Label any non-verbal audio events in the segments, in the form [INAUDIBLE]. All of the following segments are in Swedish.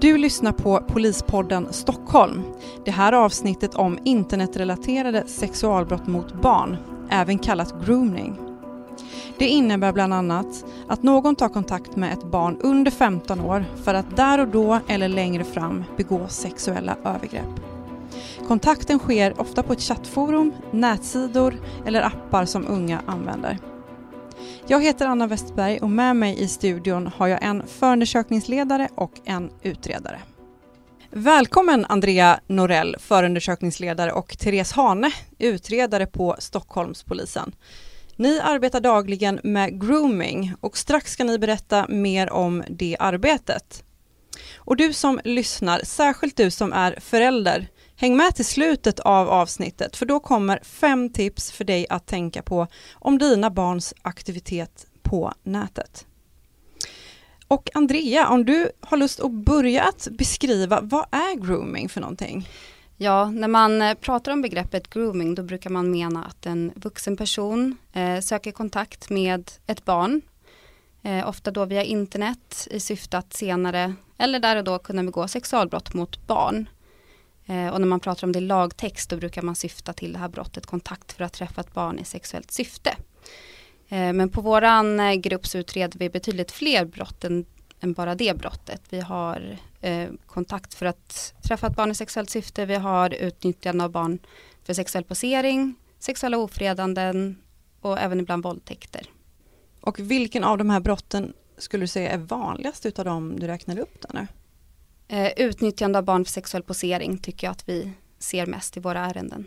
Du lyssnar på Polispodden Stockholm. Det här avsnittet om internetrelaterade sexualbrott mot barn, även kallat grooming. Det innebär bland annat att någon tar kontakt med ett barn under 15 år för att där och då eller längre fram begå sexuella övergrepp. Kontakten sker ofta på ett chattforum, nätsidor eller appar som unga använder. Jag heter Anna Westberg och med mig i studion har jag en förundersökningsledare och en utredare. Välkommen Andrea Norell, förundersökningsledare och Therese Hane, utredare på Stockholmspolisen. Ni arbetar dagligen med grooming och strax ska ni berätta mer om det arbetet. Och du som lyssnar, särskilt du som är förälder, Häng med till slutet av avsnittet för då kommer fem tips för dig att tänka på om dina barns aktivitet på nätet. Och Andrea, om du har lust att börja att beskriva, vad är grooming för någonting? Ja, när man eh, pratar om begreppet grooming då brukar man mena att en vuxen person eh, söker kontakt med ett barn, eh, ofta då via internet i syfte att senare eller där och då kunna begå sexualbrott mot barn. Eh, och när man pratar om det i lagtext då brukar man syfta till det här brottet kontakt för att träffa ett barn i sexuellt syfte. Eh, men på våran eh, grupp så utreder vi betydligt fler brott än, än bara det brottet. Vi har eh, kontakt för att träffa ett barn i sexuellt syfte. Vi har utnyttjande av barn för sexuell posering, sexuella ofredanden och även ibland våldtäkter. Och vilken av de här brotten skulle du säga är vanligast utav de du räknade upp där nu? Eh, utnyttjande av barn för sexuell posering tycker jag att vi ser mest i våra ärenden.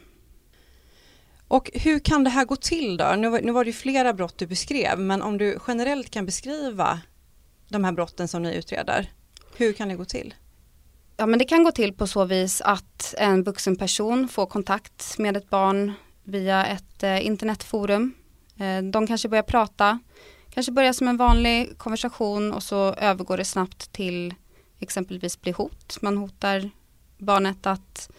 Och hur kan det här gå till då? Nu var, nu var det flera brott du beskrev, men om du generellt kan beskriva de här brotten som ni utreder, hur kan det gå till? Ja men det kan gå till på så vis att en vuxen person får kontakt med ett barn via ett eh, internetforum. Eh, de kanske börjar prata, kanske börjar som en vanlig konversation och så övergår det snabbt till exempelvis bli hot. Man hotar barnet att,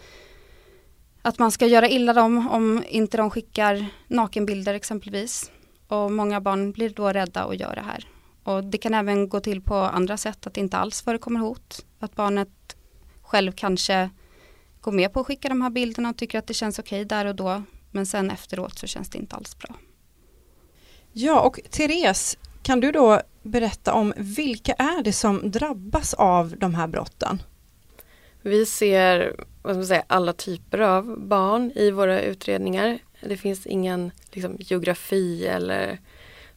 att man ska göra illa dem om inte de skickar nakenbilder exempelvis. Och många barn blir då rädda och gör det här. Och det kan även gå till på andra sätt att det inte alls förekommer hot. Att barnet själv kanske går med på att skicka de här bilderna och tycker att det känns okej där och då. Men sen efteråt så känns det inte alls bra. Ja, och Therese, kan du då berätta om vilka är det som drabbas av de här brotten? Vi ser vad ska man säga, alla typer av barn i våra utredningar. Det finns ingen liksom, geografi eller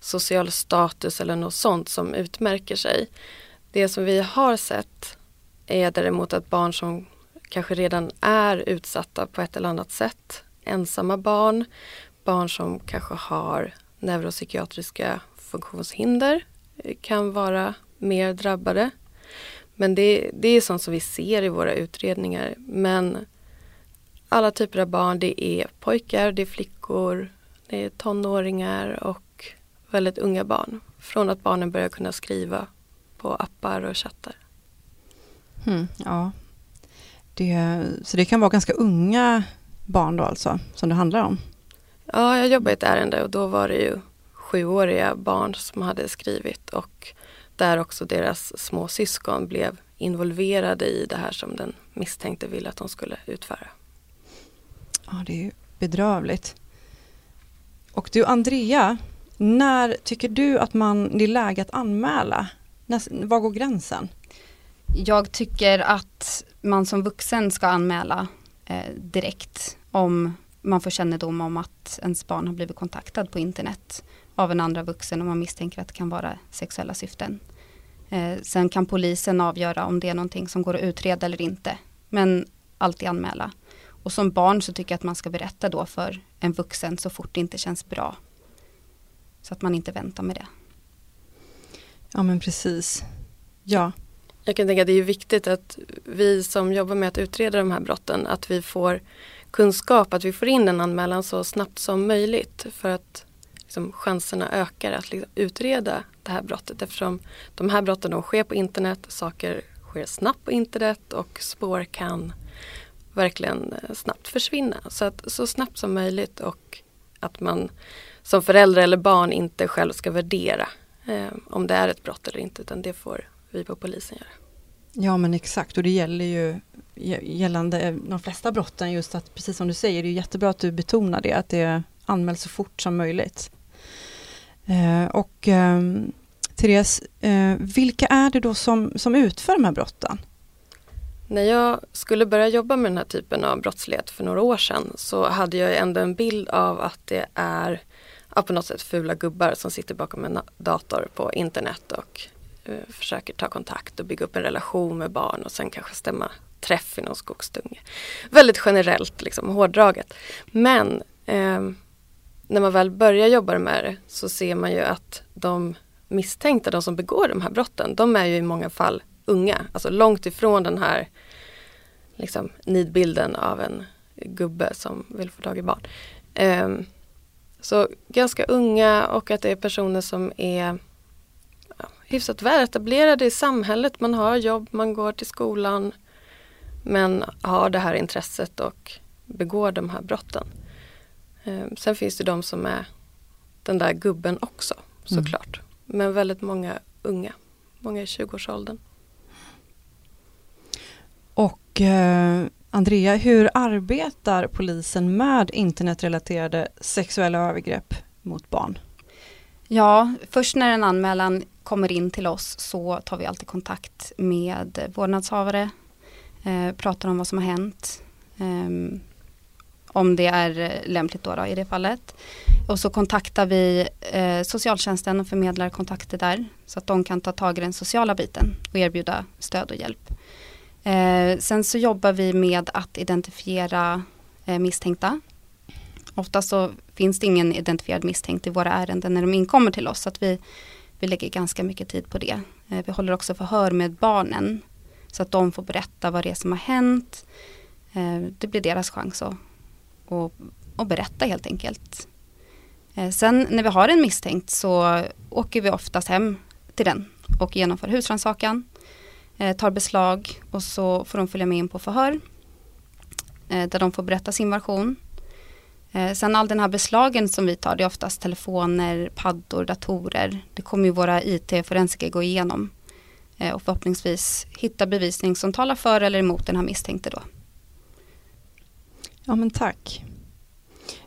social status eller något sånt som utmärker sig. Det som vi har sett är däremot att barn som kanske redan är utsatta på ett eller annat sätt, ensamma barn, barn som kanske har neuropsykiatriska funktionshinder kan vara mer drabbade. Men det, det är sånt som vi ser i våra utredningar. Men alla typer av barn, det är pojkar, det är flickor, det är tonåringar och väldigt unga barn. Från att barnen börjar kunna skriva på appar och chattar. Mm, ja. Det, så det kan vara ganska unga barn då alltså, som det handlar om? Ja, jag jobbade i ett ärende och då var det ju sjuåriga barn som hade skrivit och där också deras små syskon blev involverade i det här som den misstänkte ville att de skulle utföra. Ja, det är ju bedrövligt. Och du Andrea, när tycker du att man, det är läge att anmäla? När, var går gränsen? Jag tycker att man som vuxen ska anmäla eh, direkt om man får kännedom om att ens barn har blivit kontaktad på internet av en andra vuxen om man misstänker att det kan vara sexuella syften. Eh, sen kan polisen avgöra om det är någonting som går att utreda eller inte. Men alltid anmäla. Och som barn så tycker jag att man ska berätta då för en vuxen så fort det inte känns bra. Så att man inte väntar med det. Ja men precis. Ja. Jag kan tänka att det är viktigt att vi som jobbar med att utreda de här brotten att vi får kunskap, att vi får in en anmälan så snabbt som möjligt. För att liksom, chanserna ökar att liksom, utreda det här brottet eftersom de här brotten de sker på internet, saker sker snabbt på internet och spår kan verkligen eh, snabbt försvinna. Så att så snabbt som möjligt och att man som förälder eller barn inte själv ska värdera eh, om det är ett brott eller inte utan det får vi på polisen göra. Ja men exakt och det gäller ju gällande eh, de flesta brotten just att precis som du säger, det är jättebra att du betonar det, att det anmäls så fort som möjligt. Eh, och eh, Therese, eh, vilka är det då som, som utför de här brotten? När jag skulle börja jobba med den här typen av brottslighet för några år sedan så hade jag ändå en bild av att det är ja, på något sätt fula gubbar som sitter bakom en dator på internet och eh, försöker ta kontakt och bygga upp en relation med barn och sen kanske stämma träff i någon skogsdunge. Väldigt generellt, liksom, hårdraget. Men eh, när man väl börjar jobba med det så ser man ju att de misstänkta, de som begår de här brotten, de är ju i många fall unga. Alltså långt ifrån den här liksom, nidbilden av en gubbe som vill få tag i barn. Um, så ganska unga och att det är personer som är ja, hyfsat väletablerade i samhället. Man har jobb, man går till skolan men har det här intresset och begår de här brotten. Um, sen finns det de som är den där gubben också såklart. Mm. Men väldigt många unga, många i 20-årsåldern. Och eh, Andrea, hur arbetar polisen med internetrelaterade sexuella övergrepp mot barn? Ja, först när en anmälan kommer in till oss så tar vi alltid kontakt med vårdnadshavare, eh, pratar om vad som har hänt, eh, om det är eh, lämpligt då, då, i det fallet. Och så kontaktar vi eh, socialtjänsten och förmedlar kontakter där så att de kan ta tag i den sociala biten och erbjuda stöd och hjälp. Eh, sen så jobbar vi med att identifiera eh, misstänkta. Ofta så finns det ingen identifierad misstänkt i våra ärenden när de inkommer till oss. Så att vi, vi lägger ganska mycket tid på det. Eh, vi håller också förhör med barnen. Så att de får berätta vad det är som har hänt. Eh, det blir deras chans att, och, och berätta helt enkelt. Eh, sen när vi har en misstänkt så åker vi oftast hem till den och genomför husrannsakan eh, tar beslag och så får de följa med in på förhör. Eh, där de får berätta sin version. Sen all den här beslagen som vi tar, det är oftast telefoner, paddor, datorer. Det kommer ju våra IT-forensiker gå igenom. Och förhoppningsvis hitta bevisning som talar för eller emot den här misstänkte då. Ja men tack.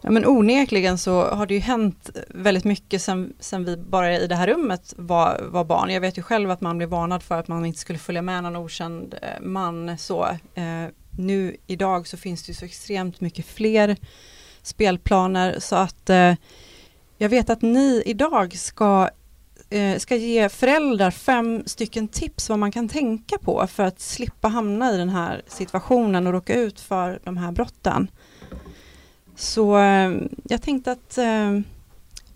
Ja, men onekligen så har det ju hänt väldigt mycket sen, sen vi bara i det här rummet var, var barn. Jag vet ju själv att man blev varnad för att man inte skulle följa med någon okänd eh, man. Så, eh, nu idag så finns det ju så extremt mycket fler spelplaner så att eh, jag vet att ni idag ska, eh, ska ge föräldrar fem stycken tips vad man kan tänka på för att slippa hamna i den här situationen och råka ut för de här brotten. Så eh, jag tänkte att, eh,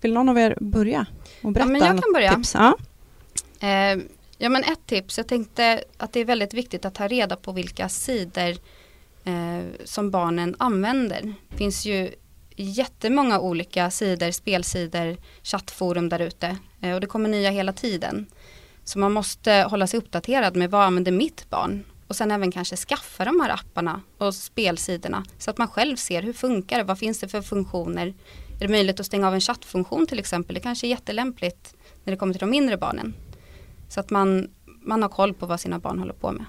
vill någon av er börja och berätta? Ja, men jag kan börja. Tips? Ja. Ja men ett tips, jag tänkte att det är väldigt viktigt att ta reda på vilka sidor som barnen använder. Det finns ju jättemånga olika sidor, spelsidor, chattforum där ute Eh, och det kommer nya hela tiden. Så man måste hålla sig uppdaterad med vad använder mitt barn och sen även kanske skaffa de här apparna och spelsidorna så att man själv ser hur funkar det, vad finns det för funktioner. Är det möjligt att stänga av en chattfunktion till exempel? Det kanske är jättelämpligt när det kommer till de mindre barnen. Så att man, man har koll på vad sina barn håller på med.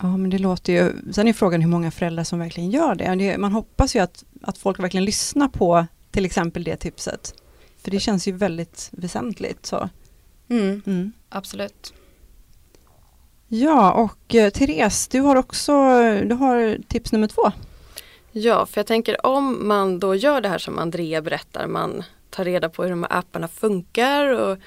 Ja men det låter ju, sen är frågan hur många föräldrar som verkligen gör det. Man hoppas ju att, att folk verkligen lyssnar på till exempel det tipset. För det känns ju väldigt väsentligt. Så. Mm, mm. Absolut. Ja, och eh, Therese, du har också du har tips nummer två. Ja, för jag tänker om man då gör det här som Andrea berättar, man tar reda på hur de här apparna funkar och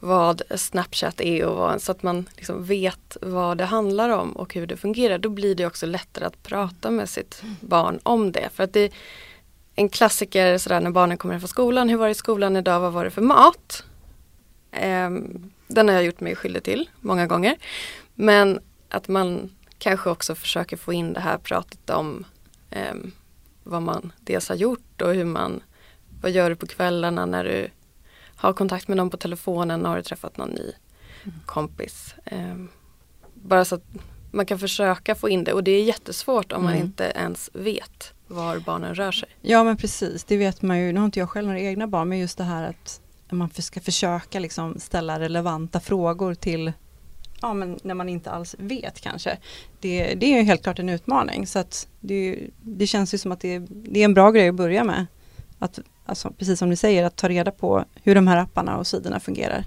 vad Snapchat är och vad, så att man liksom vet vad det handlar om och hur det fungerar. Då blir det också lättare att prata med sitt barn om det. För att det En klassiker sådär när barnen kommer hem från skolan, hur var det i skolan idag, vad var det för mat? Um, den har jag gjort mig skyldig till många gånger. Men att man kanske också försöker få in det här pratet om eh, vad man dels har gjort och hur man, vad gör du på kvällarna när du har kontakt med någon på telefonen, har du träffat någon ny mm. kompis. Eh, bara så att man kan försöka få in det och det är jättesvårt om mm. man inte ens vet var barnen rör sig. Ja men precis, det vet man ju. Nu har inte jag själv några egna barn men just det här att man ska försöka liksom ställa relevanta frågor till ja, men när man inte alls vet kanske. Det, det är helt klart en utmaning så att det, det känns ju som att det, det är en bra grej att börja med. Att, alltså, precis som ni säger, att ta reda på hur de här apparna och sidorna fungerar.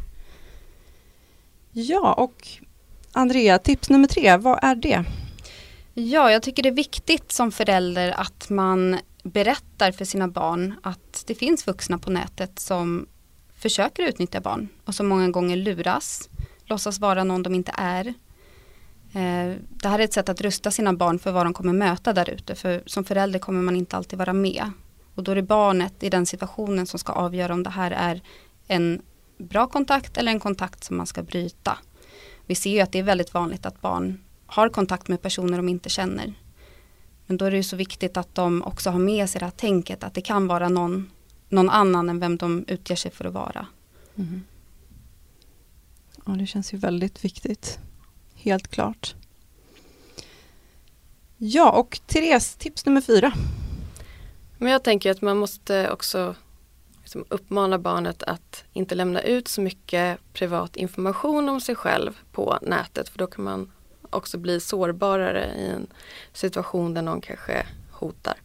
Ja, och Andrea, tips nummer tre, vad är det? Ja, jag tycker det är viktigt som förälder att man berättar för sina barn att det finns vuxna på nätet som försöker utnyttja barn och som många gånger luras, låtsas vara någon de inte är. Eh, det här är ett sätt att rusta sina barn för vad de kommer möta där ute. För som förälder kommer man inte alltid vara med. Och då är det barnet i den situationen som ska avgöra om det här är en bra kontakt eller en kontakt som man ska bryta. Vi ser ju att det är väldigt vanligt att barn har kontakt med personer de inte känner. Men då är det ju så viktigt att de också har med sig det här tänket att det kan vara någon, någon annan än vem de utger sig för att vara. Mm. Ja, det känns ju väldigt viktigt. Helt klart. Ja, och Therese, tips nummer fyra. Men jag tänker att man måste också liksom uppmana barnet att inte lämna ut så mycket privat information om sig själv på nätet för då kan man också bli sårbarare i en situation där någon kanske hotar.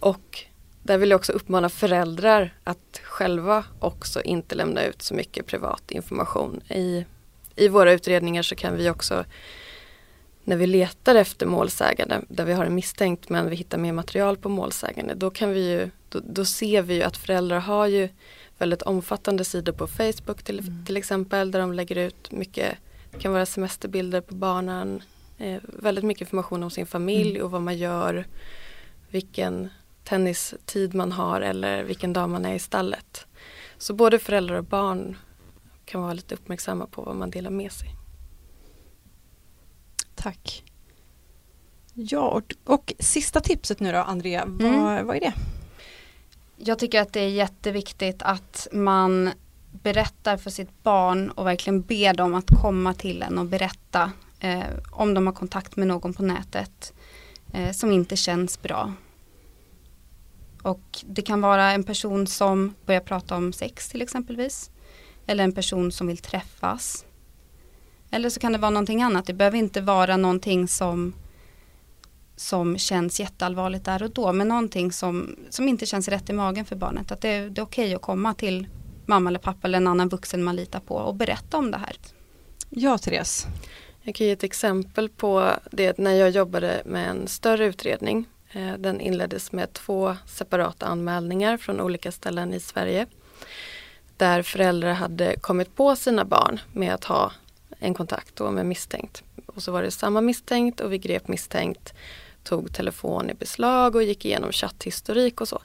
Och där vill jag också uppmana föräldrar att själva också inte lämna ut så mycket privat information. I, i våra utredningar så kan vi också när vi letar efter målsägande där vi har en misstänkt men vi hittar mer material på målsägande då kan vi ju, då, då ser vi ju att föräldrar har ju väldigt omfattande sidor på Facebook till, mm. till exempel där de lägger ut mycket, det kan vara semesterbilder på barnen, eh, väldigt mycket information om sin familj mm. och vad man gör, vilken tennistid man har eller vilken dag man är i stallet. Så både föräldrar och barn kan vara lite uppmärksamma på vad man delar med sig. Tack. Ja, och, och sista tipset nu då Andrea, mm. vad, vad är det? Jag tycker att det är jätteviktigt att man berättar för sitt barn och verkligen ber dem att komma till en och berätta eh, om de har kontakt med någon på nätet eh, som inte känns bra. Och det kan vara en person som börjar prata om sex till exempelvis. Eller en person som vill träffas. Eller så kan det vara någonting annat. Det behöver inte vara någonting som som känns jätteallvarligt där och då. Men någonting som, som inte känns rätt i magen för barnet. Att det, det är okej okay att komma till mamma eller pappa eller en annan vuxen man litar på och berätta om det här. Ja, Therese. Jag kan ge ett exempel på det när jag jobbade med en större utredning. Eh, den inleddes med två separata anmälningar från olika ställen i Sverige. Där föräldrar hade kommit på sina barn med att ha en kontakt då med misstänkt. Och så var det samma misstänkt och vi grep misstänkt, tog telefon i beslag och gick igenom chatthistorik och så.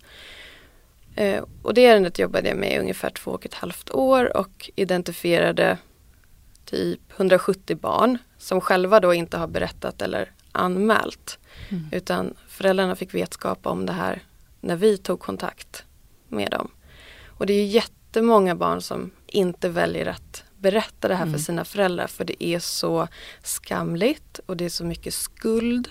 Eh, och det ärendet jobbade jag med i ungefär två och ett halvt år och identifierade typ 170 barn som själva då inte har berättat eller anmält. Mm. Utan föräldrarna fick vetskap om det här när vi tog kontakt med dem. Och det är jättemånga barn som inte väljer att berätta det här mm. för sina föräldrar för det är så skamligt och det är så mycket skuld.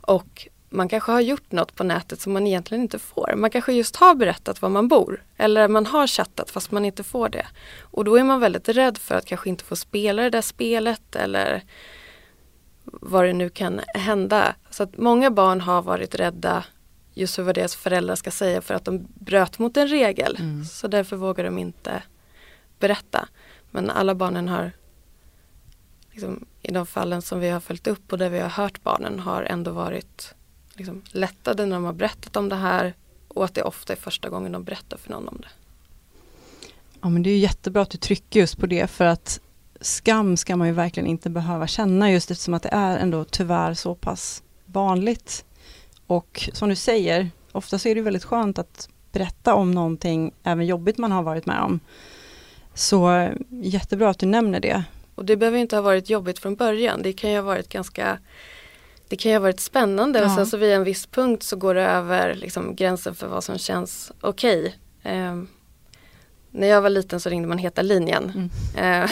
Och man kanske har gjort något på nätet som man egentligen inte får. Man kanske just har berättat var man bor eller man har chattat fast man inte får det. Och då är man väldigt rädd för att kanske inte få spela det där spelet eller vad det nu kan hända. Så att många barn har varit rädda just för vad deras föräldrar ska säga för att de bröt mot en regel. Mm. Så därför vågar de inte berätta. Men alla barnen har liksom, i de fallen som vi har följt upp och där vi har hört barnen har ändå varit liksom, lättade när de har berättat om det här och att det ofta är första gången de berättar för någon om det. Ja men det är jättebra att du trycker just på det för att skam ska man ju verkligen inte behöva känna just eftersom att det är ändå tyvärr så pass vanligt. Och som du säger, ofta så är det väldigt skönt att berätta om någonting även jobbigt man har varit med om. Så jättebra att du nämner det. Och det behöver inte ha varit jobbigt från början. Det kan ju ha varit ganska det kan ju ha varit spännande ja. och sen så vid en viss punkt så går det över liksom, gränsen för vad som känns okej. Okay. Eh, när jag var liten så ringde man Heta linjen. Mm. Eh,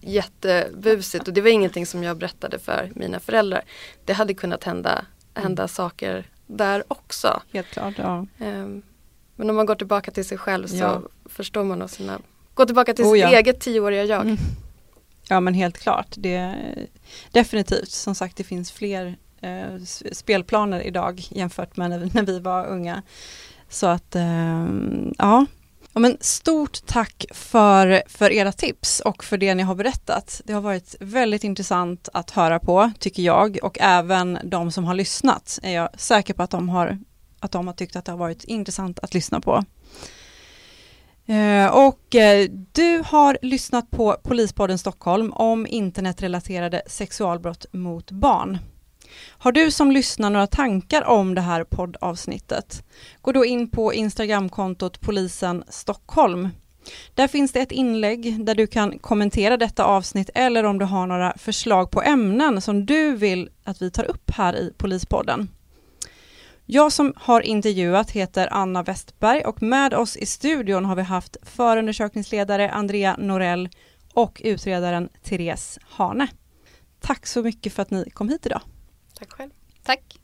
[LAUGHS] jättebusigt och det var ingenting som jag berättade för mina föräldrar. Det hade kunnat hända, hända mm. saker där också. Helt klart, ja. Eh, men om man går tillbaka till sig själv så ja. förstår man nog sina Gå tillbaka till oh, sitt ja. eget tioåriga jag. Mm. Ja men helt klart. Det, definitivt, som sagt det finns fler eh, spelplaner idag jämfört med när, när vi var unga. Så att eh, ja. ja men stort tack för, för era tips och för det ni har berättat. Det har varit väldigt intressant att höra på tycker jag och även de som har lyssnat är jag säker på att de har, att de har tyckt att det har varit intressant att lyssna på. Eh, och eh, du har lyssnat på Polispodden Stockholm om internetrelaterade sexualbrott mot barn. Har du som lyssnar några tankar om det här poddavsnittet? Gå då in på Instagramkontot Polisen Stockholm. Där finns det ett inlägg där du kan kommentera detta avsnitt eller om du har några förslag på ämnen som du vill att vi tar upp här i Polispodden. Jag som har intervjuat heter Anna Westberg och med oss i studion har vi haft förundersökningsledare Andrea Norell och utredaren Therese Hane. Tack så mycket för att ni kom hit idag. Tack själv. Tack.